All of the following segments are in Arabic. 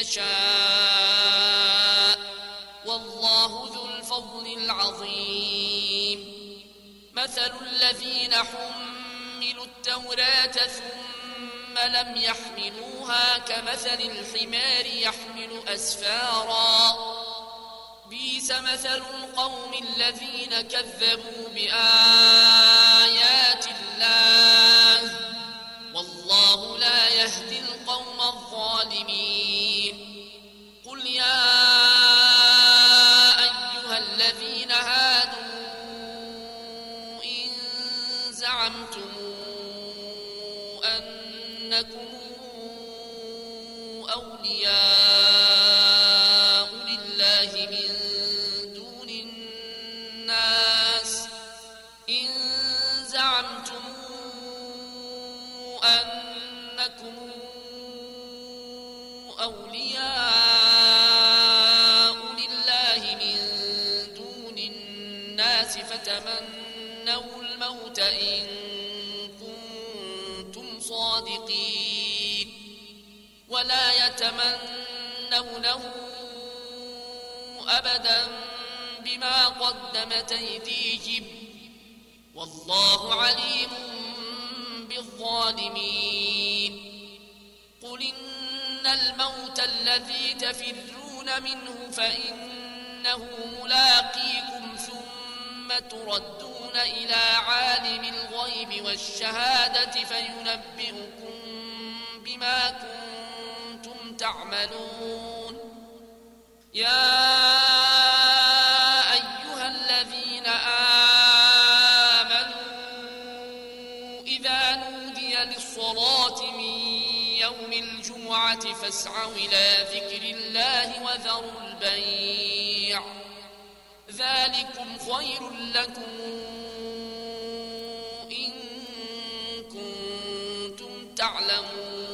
يشاء. والله ذو الفضل العظيم. مثل الذين حملوا التوراة ثم لم يحملوها كمثل الحمار يحمل أسفارا. بيس مثل القوم الذين كذبوا بآيات أنكم أولياء لله من دون الناس. إن زعمتم أنكم أولياء لله من دون الناس فتمنوا الموت إن ولا يتمنونه أبدا بما قدمت أيديهم والله عليم بالظالمين قل إن الموت الذي تفرون منه فإنه ملاقيكم ثم تردون إلى عالم الغيب والشهادة فينبئكم بما كنتم تعملون. يا أيها الذين آمنوا إذا نودي للصلاة من يوم الجمعة فاسعوا إلى ذكر الله وذروا البيع. ذلكم خير لكم إن كنتم تعلمون.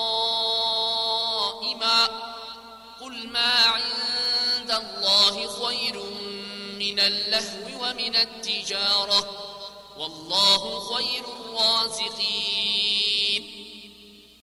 الله خير من اللهو ومن التجارة. والله خير الرازقين.